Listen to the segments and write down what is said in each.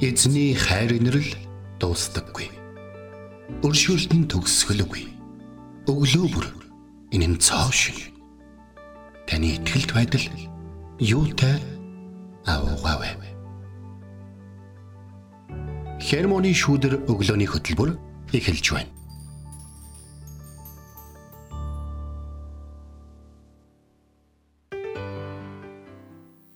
Эзний хайр инрэл дуустдаггүй. Өршөөлт нь төгсгөлгүй. Өглөө бүр энэ нь цоо шин. Таны ихтгэлд байдал юутай аавгаавэ. Хермоны шүүдэр өглөөний хөтөлбөр эхэлж байна.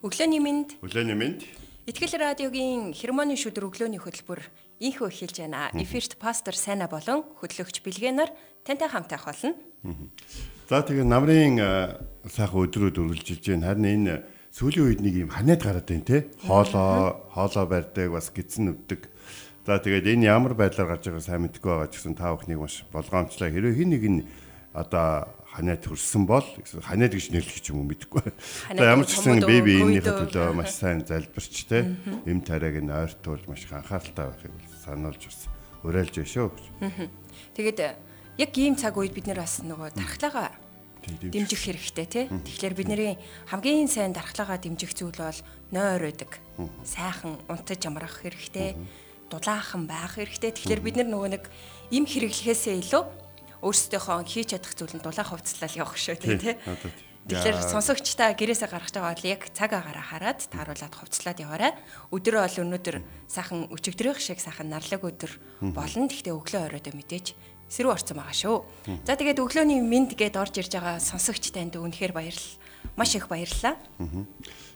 Өглөөний мэнд Өглөөний мэнд. Итгэл радиогийн хермоны шүдэр өглөөний хөтөлбөр инхөө эхэлж байна. Эфирт пастор Сайна болон хөтлөгч Билгэнаар тантай хамт байх болно. За тэгээ намрын сайхан өдрүүд үргэлжилж байна. Харин энэ сүүлийн үед нэг юм ханаад гараад байна те. Хоолоо, хоолоо барьдаг, бас гидсэн өвдөг. За тэгээд энэ ямар байдлаар гарч байгааг сайн мэдэхгүй байгаа ч гэсэн та бүхнийг маш болгоомжлоо. Хэрвээ хин нэг нь одоо ханаад төрсөн бол ханаад гэж нэрлэх ч юм уу мэдэхгүй. За ямар ч гэсэн Ханаад беби ковид энэний үү? төлөө маш сайн залбирч те. Эм тариаг нь ойртуулж маш их анхааралтай байхыг сануулж бас уриалж байна шүү. Тэгээд яг ийм цаг үед бид нэр бас нөгөө дархлаагаа дэмжих хэрэгтэй тий. Тэгэхээр бидний хамгийн сайн дархлаагаа дэмжих зүйл бол нойр байдаг. Сайхан унтаж амрах хэрэгтэй. Дулаахан байх хэрэгтэй. Тэгэхээр бид нөгөө нэг им хэрэглэхээсээ илүү өөрсдийнхөө хийж чадах зүйл нь дулаах хувцлал явах шүү дээ тий. Тэгэхээр сонсогчдаа гэрээсээ гаргаж байгаа бол яг цаг агараа хараад тааруулаад хувцлаад яваарай. Өдөр бол өнөөдөр сайхан өчигдрийнх шиг сайхан нарлаг өдөр болно. Гэхдээ өглөө оройдоо мэдээж сэрүү орцсон байгаа шүү. За тэгээд өглөөний мэд гээд орж ирж байгаа сонсогч танд үнэхээр баярлал. Маш их баярлалаа.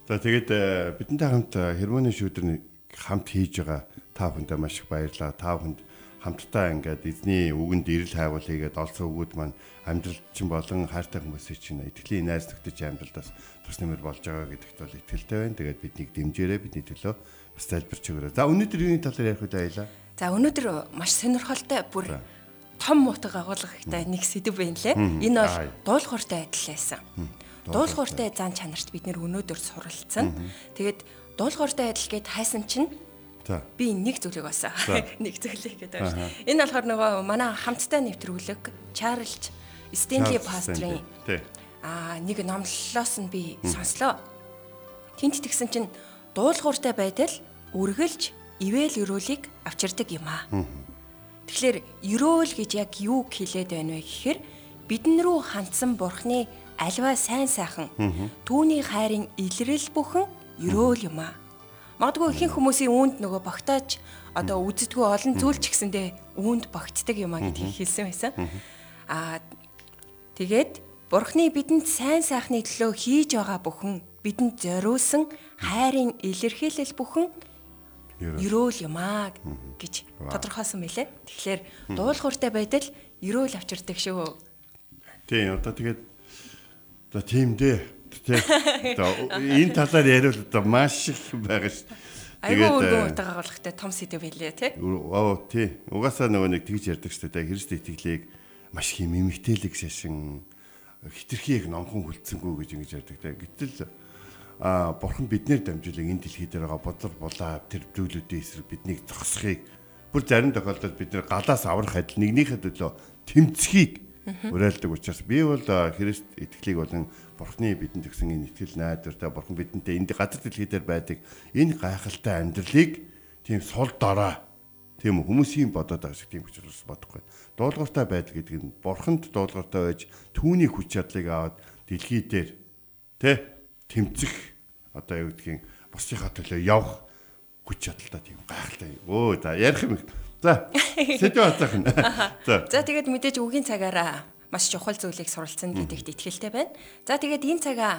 За тэгээд э, бидэнтэй хамт э, хермоны шүүдэр хамт хийж байгаа та бүхэндээ маш их баярлалаа. Та бүхэнд хамтдаа ингээд эзний үгэнд ирэл хайгуул хийгээд олсон өгүүд маань амьдралд чинь болон хайртай хүмүүсийн чинь итгэлийн найз нөхдөж амьдралдаас тус нэмэр болж байгаа гэдэгт бол итгэлтэй байна. Тэгээд биднийг дэмжээрэй бидний төлөө бас залбирч өгөөрэй. За өнөөдөр юуны талаар ярих вэ аялаа? За өнөөдөр маш сонирхолтой бүр том мутаг агуулгатай нэг сэдв байна лээ. Энэ бол дуулууртай адил байсан. Дуулууртай зан чанарт бид нэр өнөөдөр суралцсан. Тэгээд дуулууртай адил гэд хайсан чинь. Би нэг зүйлийг. За. нэг зүйлийг гэдэг байна. Энэ болохоор нөгөө манай хамттай нэвтрүүлэг Чарльз Стенли пастрын аа нэг номлолоос нь би сонслоо. Тинт тэгсэн чинь дуулууртай байдал үргэлж ивэл өрөөлийг авчирдаг юм аа. Тэгэхээр өрөөл гэж яг юу хэлээд байна вэ гэхээр бидэн рүү хандсан бурхны альва сайн сайхан түүний хайрын илрэл бүхэн өрөөл юм аа. Магадгүй ихэнх хүмүүсийн үүнд нөгөө багтааж одоо үздэггүй олон зүйл ч гэсэндээ үүнд багтдаг юм аа гэдгийг хэлсэн байсан. Аа тэгээд бурхны бидэнд сайн сайхны төлөө хийж байгаа бүхэн бидэнд зориулсан хайрын илэрхийлэл бүхэн Ерөөл. юм аа гэж тодорхойлсон мэлээ. Тэгэхээр дуулууртай байдал ерөөл авчирдаг шүү. Тий, одоо тэгээд за тийм дээ. Тий. Энэ талаар яриул одоо маш их байгаа ш. Айгүй өргөн э, утга агуулгатай том сэдв байлээ тий. Оо тий. Угаасаа нөгөө нэг тэгж ярьдаг шүү дээ. Христ итгэлийг маш их юм эмгтээлэг шашин хитрхийг номхон хүлцсэнгүү гэж ингэж ярьдаг те. Гэтэл а бурхан биднэр дамжуулан энэ дэлхий дээр байгаа бодлор булаа тэр зүйлүүдийн эсрэг биднийг зогсохыг бүр зарим тохиолдолд бид нэр галаас аврах адил нэгнийхээ төлөө тэмцхийг уриалдаг учраас би бол Христ итгэлийг болон бурханы бидэнд өгсөн энэ итгэл найдвартай бурхан бидэнтэй энэ газар дэлхий дээр байдаг энэ гайхалтай амьдралыг тийм сул дорой Тийм үү хүмүүсийн бодоод байгаа шиг тийм учраас бодохгүй. Дуулууртай байдал гэдэг нь бурханд дуулууртай байж түүний хүч чадлыг аваад дэлхий дээр тэ тэмцэх одоо юу гэдгийг босчийнхаа төлөө явах хүч чадалтай тийм гайхалтай. Өө за ярих юм. За сэдв хацаах нь. За За тэгээд мэдээж үгийн цагаараа маш чухал зүйлийг суралцсан гэдэгт итгэлтэй байна. За тэгээд энэ цагаа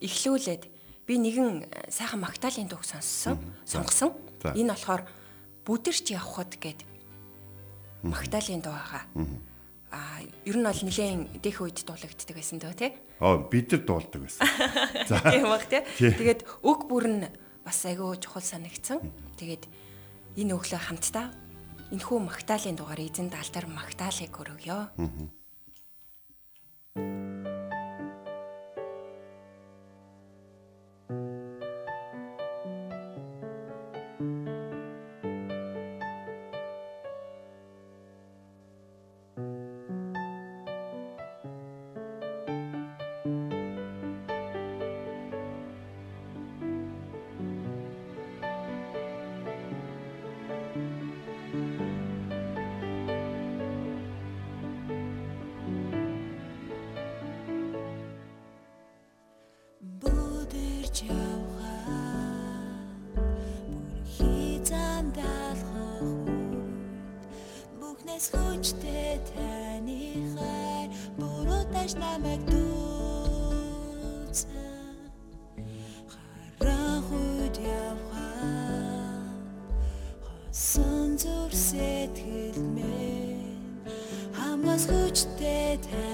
эхлүүлээд би нэгэн э, сайхан Магдалины дуу сонссон, сонгосон. Энэ болохоор бүдэрч явхад гэд Магдалины дуу байгаа. Аа, ер нь бол нэлээд дэх үед дуулагддаг байсан дөө тий. оо бид нар дуулдаг байсан. За Тийм баг тий. Тэгээд үг бүр нь бас айгүй чухал санагдсан. Тэгээд энэ өглөө хамтдаа энэхүү Магдалины дугаар эзэн даалтар Магдалыг өргөё. Сэтгэл минь. Хамгаас хүчтэй таны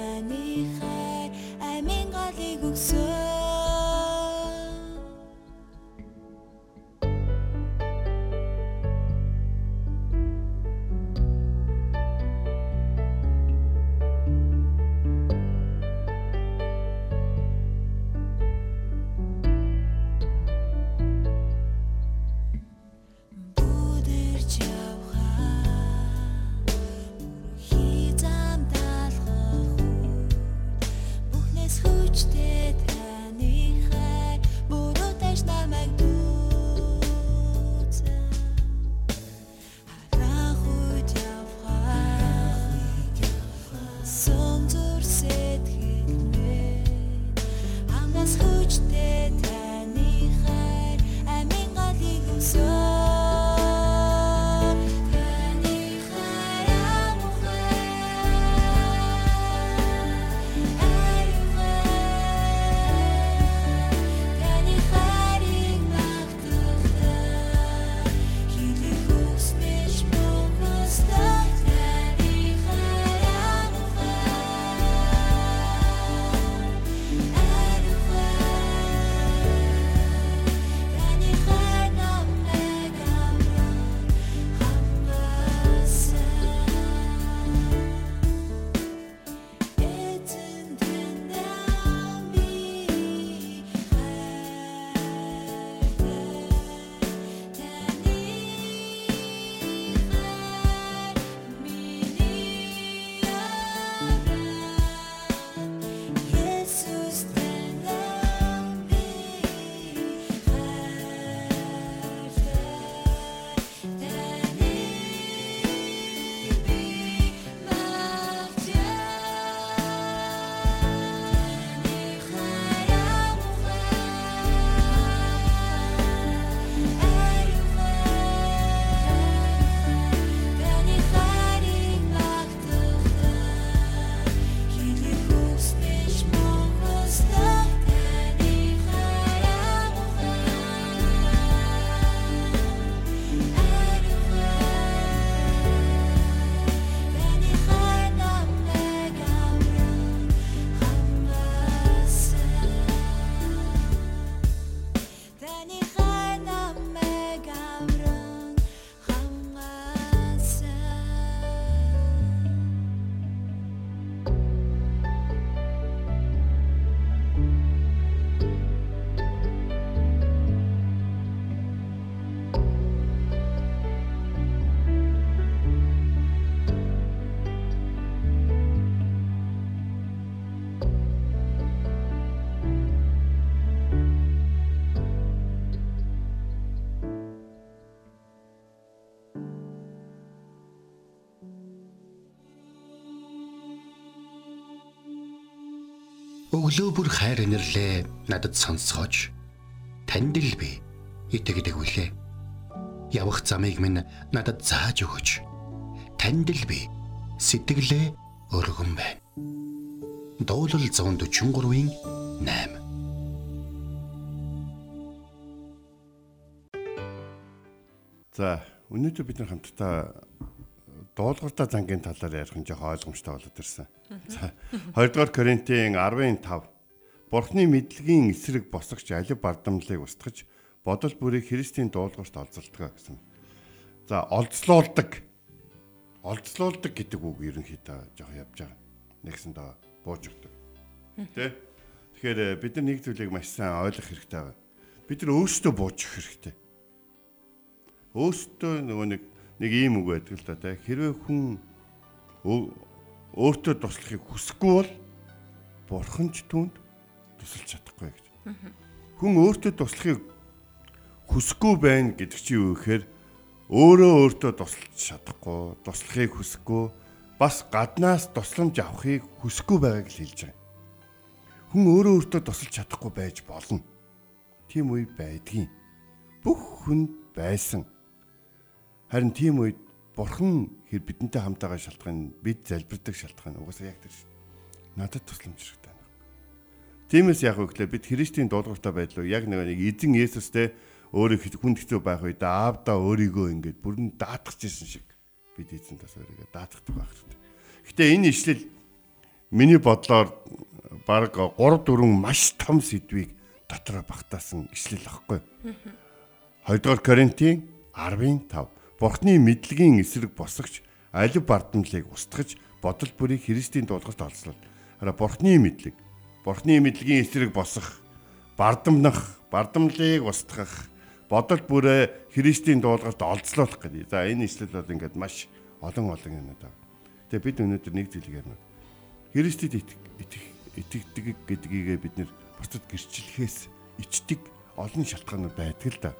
Өглөө бүр хайр инэрлээ надад сонсгооч. Танд л би итгэдэг үлээ. Явах замыг минь надад зааж өгөөч. Танд л би сэтгэлээ өргөн байна. Дуулал 143-ийн 8 За, өнөөдөр бид нар хамтдаа дуулууртай зангийн талаар ярих нь жоохон ойлгомжтой болоод ирсэн. За 2 дугаар Коринтын 10:5 Бурхны мэдлэгийн эсрэг босгоч алив бардамлыг устгаж бодол бүрийг Христийн дуулуурт олзолдог гэсэн. За олзлуулдаг. Олзлуулдаг гэдэг үг ерөнхийдөө жоохон явж байгаа. Нэгсэндээ бууж өгдөг. Тэ? Тэгэхээр э, бид нар нэг зүйлийг маш сайн ойлгох хэрэгтэй байна. Бид нар өөрсдөө бууж өгөх хэрэгтэй. Өөрсдөө нөгөө нэг нэг ийм үг байдаг л да тэ. Хэрвээ хүн өөртөө туслахыг хүсэхгүй бол бурхан ч түнд тусалж чадахгүй гэж. Хүн өөртөө туслахыг хүсэхгүй байна гэдэг чинь юу гэхээр өөрөө өөртөө тусалж чадахгүй, туслахыг хүсэхгүй, бас гаднаас тусламж авахыг хүсэхгүй байгааг л хэлж байгаа. Хүн өөрөө өөртөө тусалж чадахгүй байж болно. Тийм үе байдгийн. Бүх хүнд байсан Харин тийм үед бурхан хэр бидэнтэй хамтаагаа шалтгаан бид залбирдаг шалтгаан угаасаа яг тэр шүү. Надад тусламж хэрэгтэй байна. Тиймээс яг үглээ бид Христийн дуулууртай байдлаа яг нэг эзэн Есүстэй өөрөө хүн хэцүү байх үед аавда өөрийгөө ингээд бүрэн даатгах гэсэн шиг бид эзэн тас өөрийгөө даатгах байх хэрэгтэй. Гэтэ энэ ишлэл миний бодлоор баг 3 4 маш том сэдвийг дотроо багтаасан ишлэл ахгүй. 2 дугаар Коринтын 10-ын 5. Бурхны мэдлэгийн эсрэг босгоч алив бардамлыг устгаж бодол бүрийг Христийн дуулгарт олцлоо. Хараа Бурхны мэдлэг. Бурхны мэдлэгийн эсрэг босгох, бардамнах, бардамлыг устгах, бодол бүрээ Христийн дуулгарт олцлуулах гэдэг. За энэ ишлэл бол ингээд маш олон олон юм даа. Тэгээ бид өнөөдөр нэг зүйлийг ярина. Христэд итгэх итгэдэг гэдгийг бид нэр бусдад гэрчлэхээс ичдэг олон шалтгаанууд байдаг л да.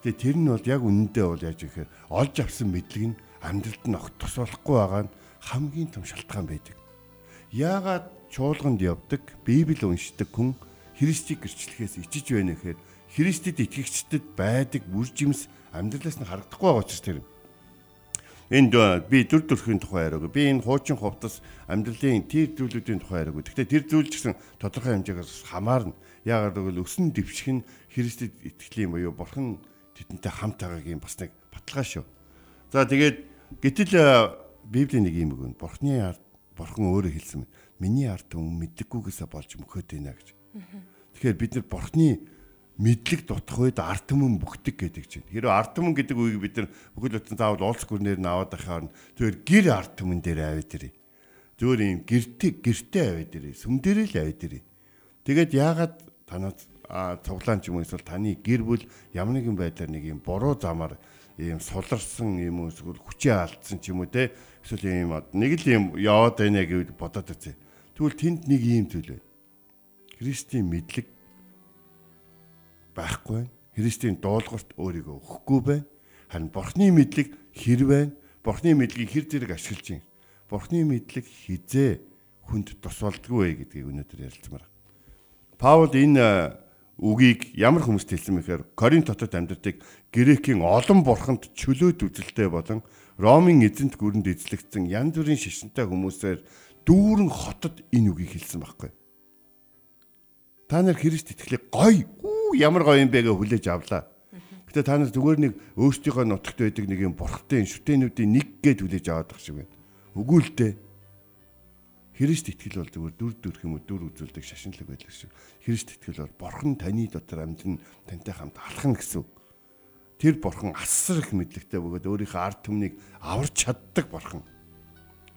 Тэгээ тэр нь бол яг үнэндээ бол яаж ихээр олж авсан мэдлэг нь амьдралд нь огт тусуулахгүй байгаа нь хамгийн том шалтгаан байдаг. Яагаад чуулганд явдаг, Библи уншдаг хүн Христийг гэрчлэхээс ичиж байна гэхээр Христэд итгэгчдэд байдаг үр жимс амьдралаас нь харагдахгүй байгаа учраас тэр юм. Энд би дүр төрхийн тухай яриаг. Би энэ хуучин хувцас амьдралын тэр зүйлүүдийн тухай яриаг. Гэхдээ тэр зүйл ч гэсэн тодорхой хэмжээгээс хамаарна. Яагаад гэвэл өсөн дэвших нь Христэд итгэлийн буюу Бурхан тэдэнтэй хамт байгаагийн бас нэг баталгаа шүү. За тэгээд гэтэл Библийн нэг юм өгөн. Бурхны ард Бурхан өөрөө хэлсэн мэт. Миний ард түмэн мэддэггүйгээсээ болж мөхөд байна гэж. Тэгэхээр бид нар Бурхны мэдлэг дутх үед арт түмэн бүхдэг гэдэг чинь. Хэрэв арт түмэн гэдэг үгийг бид нар бүхэл бүтэн заавал уулс гүрнээр нь аваад байхаар тэр гэр арт түмэн дээр аваад ирээ. Зүгээр юм гэртээ гэртээ аваад ирээ. Сүм дээрээ л аваад ирээ. Тэгээд яагаад танаа цуглаан ч юм уу эсвэл таны гэр бүл ямар нэгэн байдлаар нэг юм буруу замаар ийм суларсан юм уу эсвэл хүчээ алдсан ч юм уу те эсвэл ийм нэг л юм яваад байна гэж бодоод үзье. Тэгвэл тэнд нэг ийм зүйл байна. Христийн мэдлэг байхгүй байна. Христийн дуулгарт өөрийгөө өгөхгүй байна. Харин Бурхны мэдлэг хэр байна? Бурхны мэдлэгийг хэр зэрэг ашиглаж байна? Бурхны мэдлэг хизээ хүнд тусвалдгүй вэ гэдгийг өнөөдөр ярилцмаар. Паул энэ үгийг ямар хүмүүст хэлсэн мэхээр Коринт хотод амьдардаг Грекийн олон бурханд чөлөөт үзэлтэй болон Ромын эзэнт гүрэнд эзлэгдсэн янз бүрийн шишинтэй хүмүүсээр дүүрэн хотод энэ үгийг хэлсэн байхгүй. Та нар Христ итгэлийг гой ямар гоё юм бэ гэж хүлээж авлаа. Гэтэ та нар зүгээр нэг өөрсдийнхөө нутагт байдаг нэг юм бурхтай шүтэнүүдийн нэг гээд хүлээж аваад байх шиг байна. Үгүй л дээ. Христ итгэл бол зүгээр дүр дүрх юм уу дүр үзүүлдэг шашинлаг байдаг шүү. Христ итгэл бол бурхан таны дотор амьдна тантай хамт алхна гэсэн. Тэр бурхан асар их мэдлэгтэй бөгөөд өөрийнхөө ард түмнийг аварч чаддаг бурхан.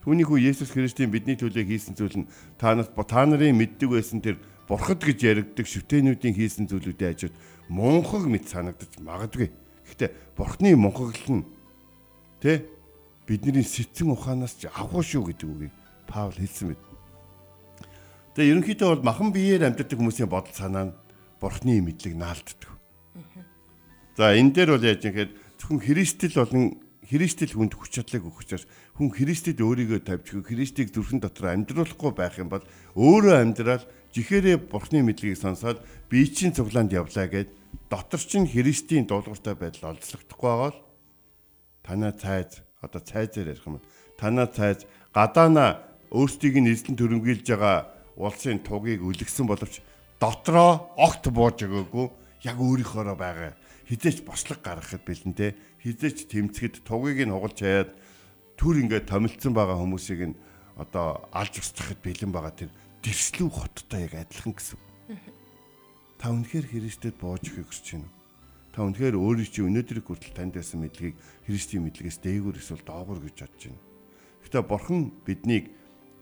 Түүний хүү Есүс Христийн бидний төлөө хийсэн зүйл нь та нарт та нарын мэддэг байсан тэр бурхад гэж яригддаг шүтэнүүдийн хийсэн зүйлүүдийн хажууд мунхаг мэт санагдаж магадгүй. Гэхдээ бурхны мунхаглал нь тэ бидний сэтсэн ухаанаас ч авах шүү гэдэг үгийг Паул хэлсэн мэт. Тэгээ ерөнхийдөө бол махан биеэр амьдардаг хүмүүсийн бодол санаа нь бурхны мэдлэг наалддаг. За энэ дээр бол яаж юм гэхээр зөвхөн Христэл болон Христэл хүнд хүч чадлыг өгөх учраас хүн Христэд өөрийгөө тавьж Христийг зүрхэн дотор амьдруулахгүй байх юм бол өөрөө амьдрал жихээрээ бурхны мэдлэгийг сонсоод бие чинь цуглаанд явлаа гэд дотор чинь Христийн дуулууртай байдал олзлогдохгүй байгаа л танаа цайз одоо цайзаар ярих юм танаа цайз гадаана өөрсдийг нь эзлэн төрөмгийлж байгаа улсын тугийг үлгсэн боловч дотроо огт бууж өгөөгүй яг өөрийнхоороо байгаа хизээч бослог гаргахад бэлэнтэй хизээч тэмцэхэд тугийг нь хугалж хаяад түр ингээд томилцсон байгаа хүмүүсийг нь одоо алж устгахад бэлэн байгаа тэр дэрслүү хоттой яг адилхан гэсэн. Та үнэхээр Христэд бууж өгөхийг хүсэж байна уу? Та үнэхээр өөрийн чинь өнөөдрийг хүртэл танд байсан мэдлэгийг Христийн мэдлэгээс дээгүүр эсвэл доогуур гэж бодож байна. Гэтэ Бурхан биднийг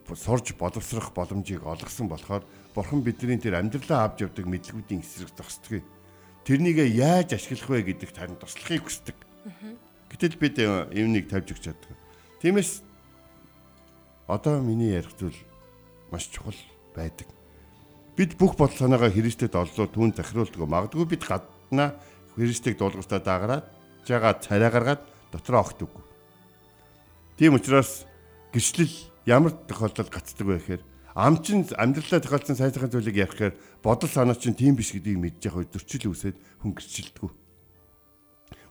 сурж боловсрох боломжийг олгосон болохоор Бурхан бидний тэр амьдралаа авч явдаг мэдлгүүдийн эсрэг зогсдгийг тэрнийг яаж ашиглах вэ гэдэг тань туслахыг хүсдэг. Гэтэл бид юмнийг тавьж өгч чаддаг. Тиймээс одоо миний ярих зүйл маш чухал байдаг. Бид бүх бодол санаагаа Христэд оллоо түүн захируулдаг. Магадгүй бид гаднаа Христийг дуулгартаа даагараад жагаа царай гаргаад дотроо огт үгүй. Тийм учраас гэрчлэл ямар тохиолдолд гацдаг вэ гэхээр ам чин амьдралаа тохиолдсон сайн сайхан зүйлийг ярихаар бодол санаа чинь тийм биш гэдгийг мэдж явах зөрчил үсээд хүн гэрчилдэг.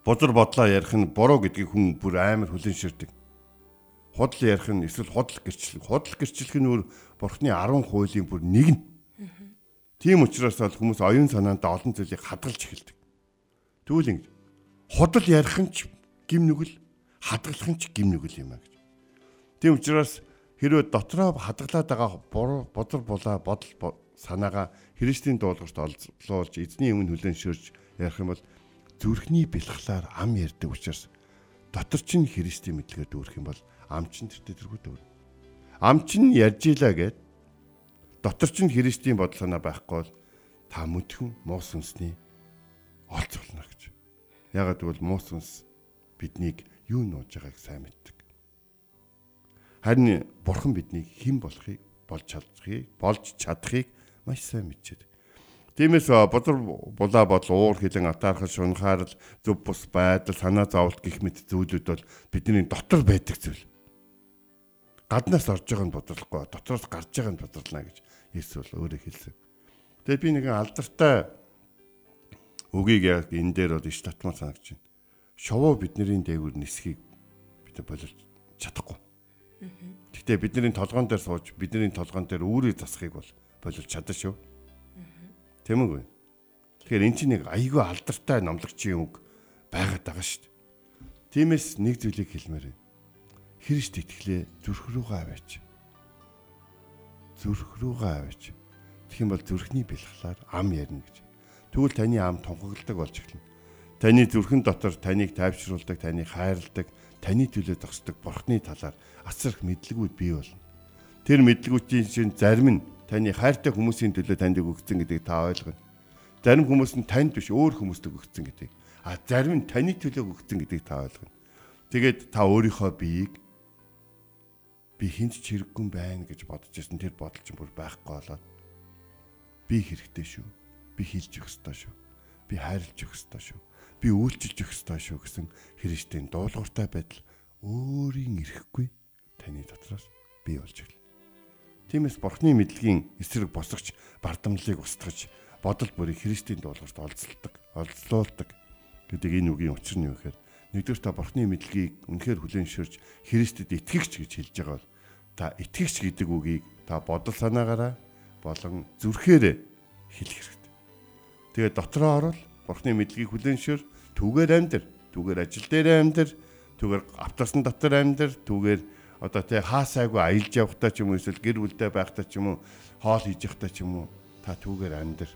Бузар бодлоо ярих нь буруу гэдгийг хүн бүр амар хүлэн ширдэг худал ярих нь эсвэл худал гэрчлэх. Худал гэрчлэх нь өөр бурхны 10 хуулийн бүр нэг нь. Тийм учраас бол хүмүүс оюун санаанд олон зүйлийг хадгалж эхэлдэг. Тэгвэл ингэ худал ярих нь ч гим нүгэл хадгалах нь ч гим нүгэл юм а гэж. Тийм учраас хэрвээ дотроо хадгалаад байгаа бодол булаа бодол санаагаа Христийн дуулуурт олзуулж эзний өмнө хүлэн шөрж ярих юм бол зүрхний бэлхлаар ам ярддаг учраас дотор чинь Христийн мэдлэгээр дүүрэх юм бол ам чинь тэртээ тэргүү дүүр. Ам чинь ярьж илаа гэд дотор чинь Христийн бодол санаа байхгүй бол та мүдхэн муу сүнсний олц болно гэж. Ягаад гэвэл муу сүнс биднийг юу нууж байгааг сайн мэддэг. Харин бурхан биднийг хэн болохыг болж чадахыг болж чадахыг маш сайн мэдчихэд. Тиймээс бодор булаа бодол уур хилэн атаархал шунхаарл зөв бус байдал санаа зовлт гих мэт зүйлүүд бол бидний дотор байдаг зүйл. Гаднаас орж байгаа нь бодлохгүй дотроос гарч байгаа нь бодлоно гэж Есүс бол өөрөө хэлсэн. Тэгээд би нэгэн алдартай үгийг яг энэ дээр бол иш татмаар санагч байна. Шовоо бидний дээгүүр нисхийг бид болж чадахгүй. Гэхдээ бидний толгоон дээр сууж бидний толгоон дээр үүрийг засахыг бол болж чадна шүү. Тийм үгүй. Тэгэхээр эн чинь нэг айгүй алдартай номлогчийн үг байгаад байгаа шүү дээ. Тиймээс нэг зүйлийг хэлмээр байна. Христ итгэлээ зүрх рүүгээ аваач. Зүрх рүүгээ аваач. Тэгэх юм бол зүрхний бэлхлаар ам ярина гэж. Тэгвэл таны ам тунхагладаг болж эхэлнэ. Таны зүрхэн дотор таныг тайвшруулдаг, таныг хайрладаг, таны төлөө зогсдог бурхны талаар асарх мэдлэгүүд бий болно. Тэр мэдлэгүүдийн чинь зарим нь таны хайртай хүмүүсийн төлөө танд өгөгдсөн гэдгийг та ойлгоно. Зарим хүмүүс нь танд биш өөр хүмүүст өгөгдсөн гэдгийг. А зарим нь таны төлөө өгөгдсөн гэдгийг та ойлгоно. Тэгээд та өөрийнхөө биеийг би хинт ч хэрэггүй байна гэж бодож ирсэн тэр бодол чинь бүр байхгүй болоод би хэрэгтэй шүү. Би хилж өгөх ёстой шүү. Би хайрлж өгөх ёстой шүү. Би үйлчилж өгөх ёстой шүү гэсэн Христийн дуулууртай байдал өөрийн ирэхгүй таны дотроос бий болж ирлээ. Тиймээс бурхны мэдлэгийн эсрэг босгоч бардамлыг устгаж бодол бүрийг Христийн дуулуурт олзолдог, олзлуулдаг гэдэг энэ үгийн учир нь юу гэхээр нэгдүгээр та бурхны мэдлэгийг үнэхээр хүлээн ширж Христэд итгэгч гэж хэлж байгаа бол та итгэгч гэдэг үгийг та бодол санаагаараа болон зүрхээрээ хэлэх хэрэгтэй. Тэгээд дотроо орол бурхны мэдлэгийг хүлээн шир түгээр амьдр, түгээр ажил дээр амьдр, түгээр автобусны дотор амьдр, түгээр одоо тий хаасайгүй аялж явахтаа ч юм уу эсвэл гэр бүлдээ байхдаа ч юм уу хоол хийж явахдаа ч юм уу та түүгээр амьдр.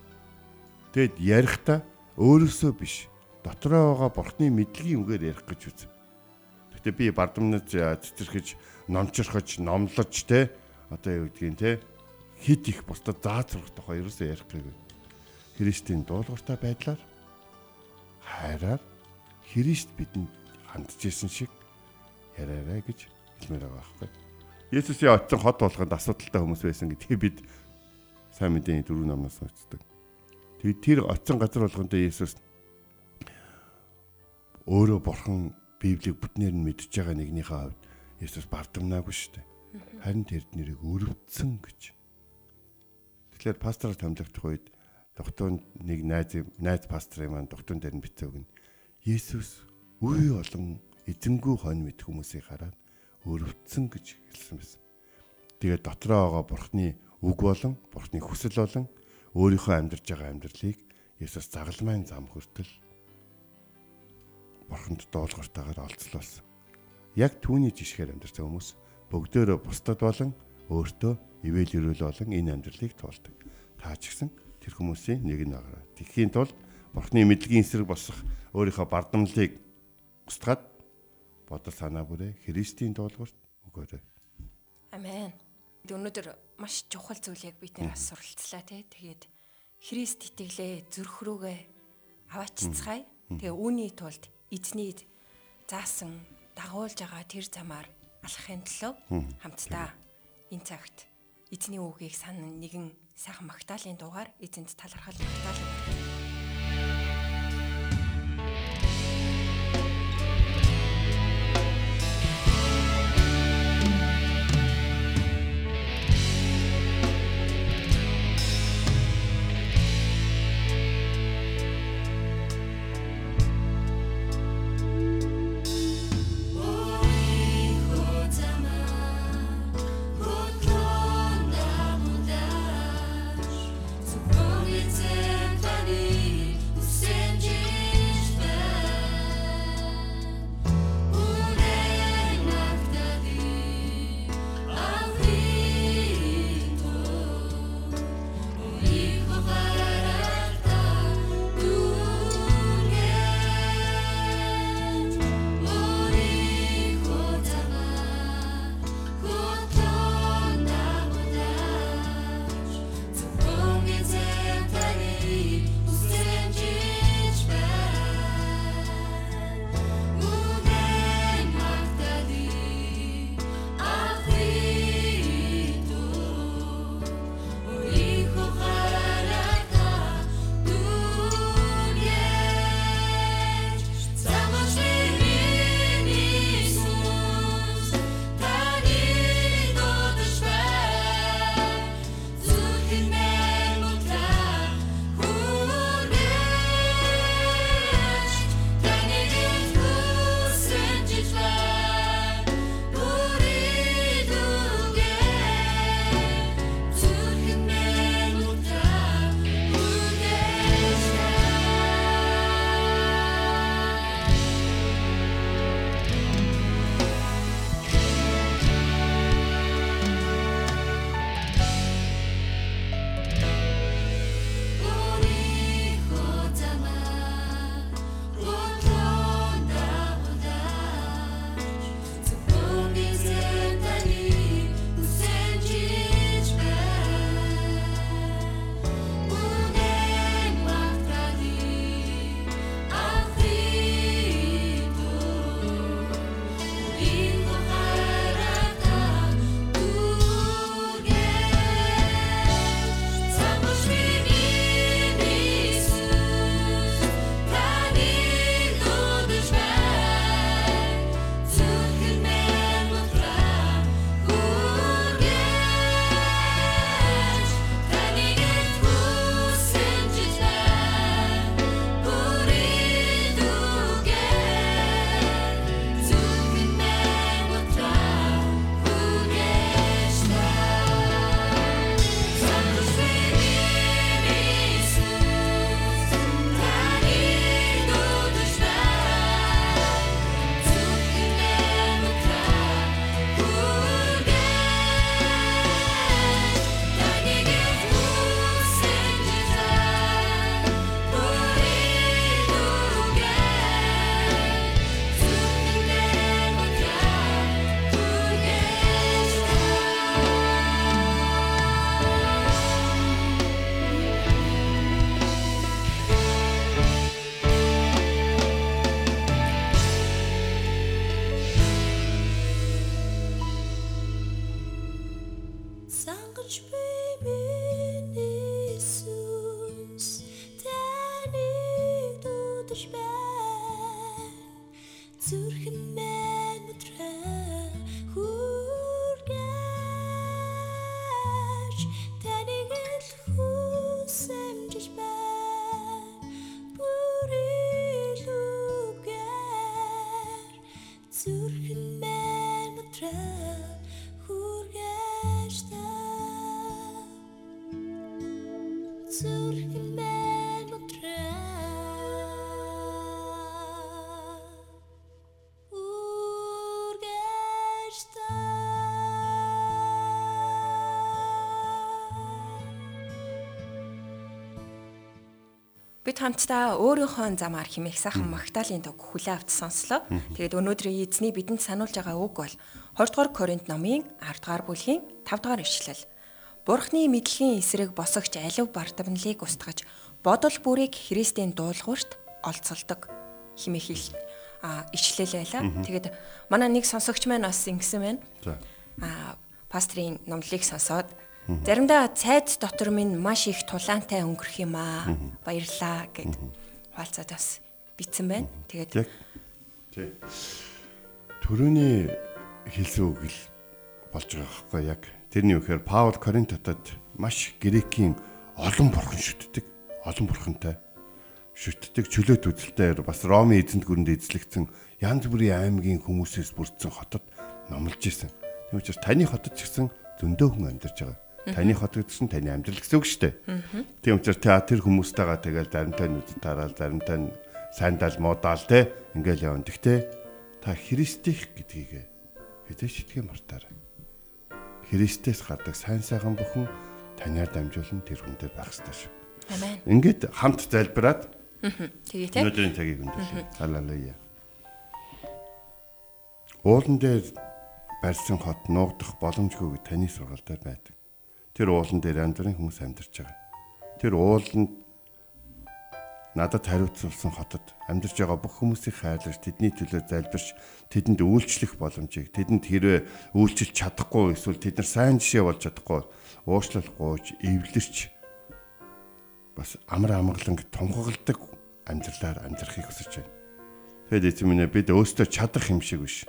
Тэгэд ярихдаа өөрөөсөө биш дотроо байгаа бурхны мэдлэгийн үгээр ярих гэж үз. Гэтэ би бардамнаж цэцэрхэж номчрохож номлож те одоо юу гэдгийг те хит их бусдад заацрах тухай ерөөсөө ярих гээгүй. Христийн дуулууртай байдлаар хайраар Христ бидэнд хандж исэн шиг яриарай гэж хэлмээр байгаа байхгүй. Есүсийн очсон хот болгонд асуудалтай хүмүүс байсан гэдгийг бид сайн мэдээний дөрөв намнаас уншдаг. Тэгээд тэр очсон газар болгонд Есүс өөрөө бурхан Библийг бүтнээр нь мэдж байгаа нэгнийхээ хувьд Есүс бардамнаагүй шүү дээ. Харин тэр нэрийг өрөвдсөн гэж. Тэгэхээр пастораар томилогдох үед доктор нэг найз найз пастрын маань доктор дээр нь бицээг нь Есүс үе олон эзэнгүү хонь мэд хүмүүсийг хараад өрөвдсөн гэж хэлсэн байсан. Тэгээд дотроо байгаа бурхны үг болон бурхны хүсэл болон өөрийнхөө амьдарч байгаа амьдралыг Есүс загалмайн зам хүртэл бурханд дуулууртаагаар олцлуулсан. Яг түүний жишгээр амьдарч байгаа хүмүүс бүгдөө бусдад болон өөртөө ивэл өрөөл болон энэ амьдралыг туулдаг. Та ч гэсэн тэр хүмүүсийн нэг нь байгаа. Тэгэхийн тулд бурхны мэдлэгийн эсрэг босох өөрийнхөө бардамлыг устгаад бодол санаа бүрээ Христийн дуулуурт өгөөрэй. Амен. Өнөөдөр маш чухал зүйлийг бид нэр асуурлцлаа тий. Тэгээд Христ итгэлээ зүрх рүүгээ аваачцгаая. Тэгээ үүний тулд эзний заасан дагуулж байгаа тэр замаар алхахын төлөө хамтдаа энэ цагт эзний үгийг санан нэгэн сайхан магтаалын дугаар эзэнт талархал магтаал. Мен утраа үргэж та Бид хамтдаа өөрийнхөө замаар химэх сайхан Магдалины дог хүлээ авч сонслоо. Тэгээд өнөөдрийн эзний бидэнд сануулж байгаа үг бол 20 дугаар Коринт номын 10 дугаар бүлгийн 5 дугаар ишлэл. Бурхны мэдлэгийн эсрэг босогч алив бардамналыг устгаж бодол бүрийг Христийн дуулуурт олцолдог химэх ил а ишлэл байла. Тэгээд манай нэг сонсогч маань бас ингэсэн байна. А пастрийн номлыг сонсоод заримдаа цайд дотор минь маш их тулаантай өнгөрөх юм аа. Баярлаа гэд хуалцаад бас битсэн байна. Тэгээд тий. Төрөний хэлсэн үг л болж байгаа байхгүй яг. Тэрний үхээр Паул Коринт хотод маш грекийн олон бурхан шүтдэг. Олон бурхантай шүтдэг чөлөөт үзэлтэй бас Ромын эзэнт гүрэнд эзлэгдсэн янз бүрийн аймгийн хүмүүсээс бүрдсэн хотод номлож исэн. Тийм учраас таны хотод ч гэсэн зөндөө хүн амьдарч байгаа. Таны хотод гэсэн таны амьдрал гэсэн үг шүү дээ. Тийм учраас та тэр хүмүүстэйгээ тэгэл заримтай нь үдэд тараал, заримтай нь сайндал муудаал те ингээл явна. Гэхдээ та Христих гэдгийг хэзээ шитгэ мартаарай. Христээс гардаг сайн сайхан бүхэн таниар дамжуулан тэр хүн дээр байх ёстой шүү. амен. Ингээд хамт залбираад Тэгээ те. өнөөдрийн цагийг өндөрлөе. Халелуя. Уулан дээр барьсан хот нуугдах боломжгүй таны сургаалтай байдаг. Тэр уулан дээр бүрийн хүмүүс амьдарч байгаа. Тэр ууланд надад хариуцсан хотод амьдарч байгаа бүх хүмүүсийг хайрлаж тэдний төлөө залбирч тэдэнд үйлчлэх боломжийг тэдэнд хэрвээ үйлчилж чадахгүй эсвэл тэд нар сайн жишээ болж чадахгүй уучлалгүйж эвлэрч бас амар амгаланг тунхагладаг амьдралаар амьдрахыг хүсэж байна. Тэгэд эзэн минь бид өөстөө чадах юм шиг биш.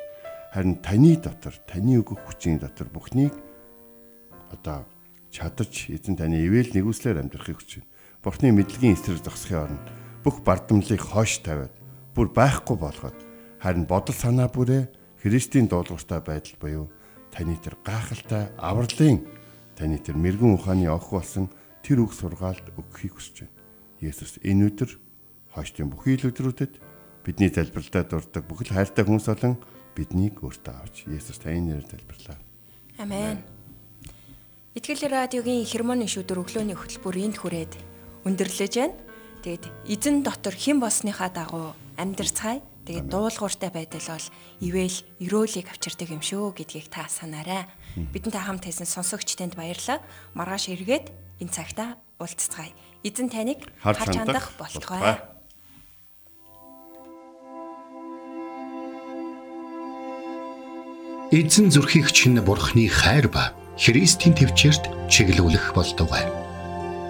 Харин таны дотор, таны өгөх хүчийн дотор бүхнийг одоо чадаж эзэн таны ивэл нэгүслэр амьдрахыг хүсэж байна. Бурхны мэдлэгийн эсрэг зогсохын оронд бүх бардамлыг хойш тавиад бүр байхгүй болгоод харин бодол санаа бүрээ Христийн дуулууртай байдал буюу таны тэр гайхалтай авралын таны тэр мэрэгэн ухааны огх болсон тэр үг сургаалд өгөхийг хүсэж байна. Есүс энэ өдөр хойштын бүхий л өдрүүдэд бидний залбиралдаа дурддаг бүхэл хайртай хүмүүс болон биднийг өөртөө авч Есүс таны нэрээр залбирлаа. Амен. Итгэл радиогийн хермоны шүдэр өглөөний хөтөлбөр энд хүрээд өндөрлөж байна. Тэгээд эзэн дотор хэн болсныхаа дагуу амьдрцгаая. Тэгээд дуулууртай байдал бол ивэл өрөөлийг авчирдаг юм шүү гэдгийг та санаарай. Бидэнтэй хамт байсан сонсогч танд баярлалаа. Маргааш эргээд энэ цагта уулзцгаая. Эзэн таныг Харж хандах болтугай. Эзэн зүрхийг чинь бурхны хайр ба Христийн төвчөрт чиглүүлэх болтугай.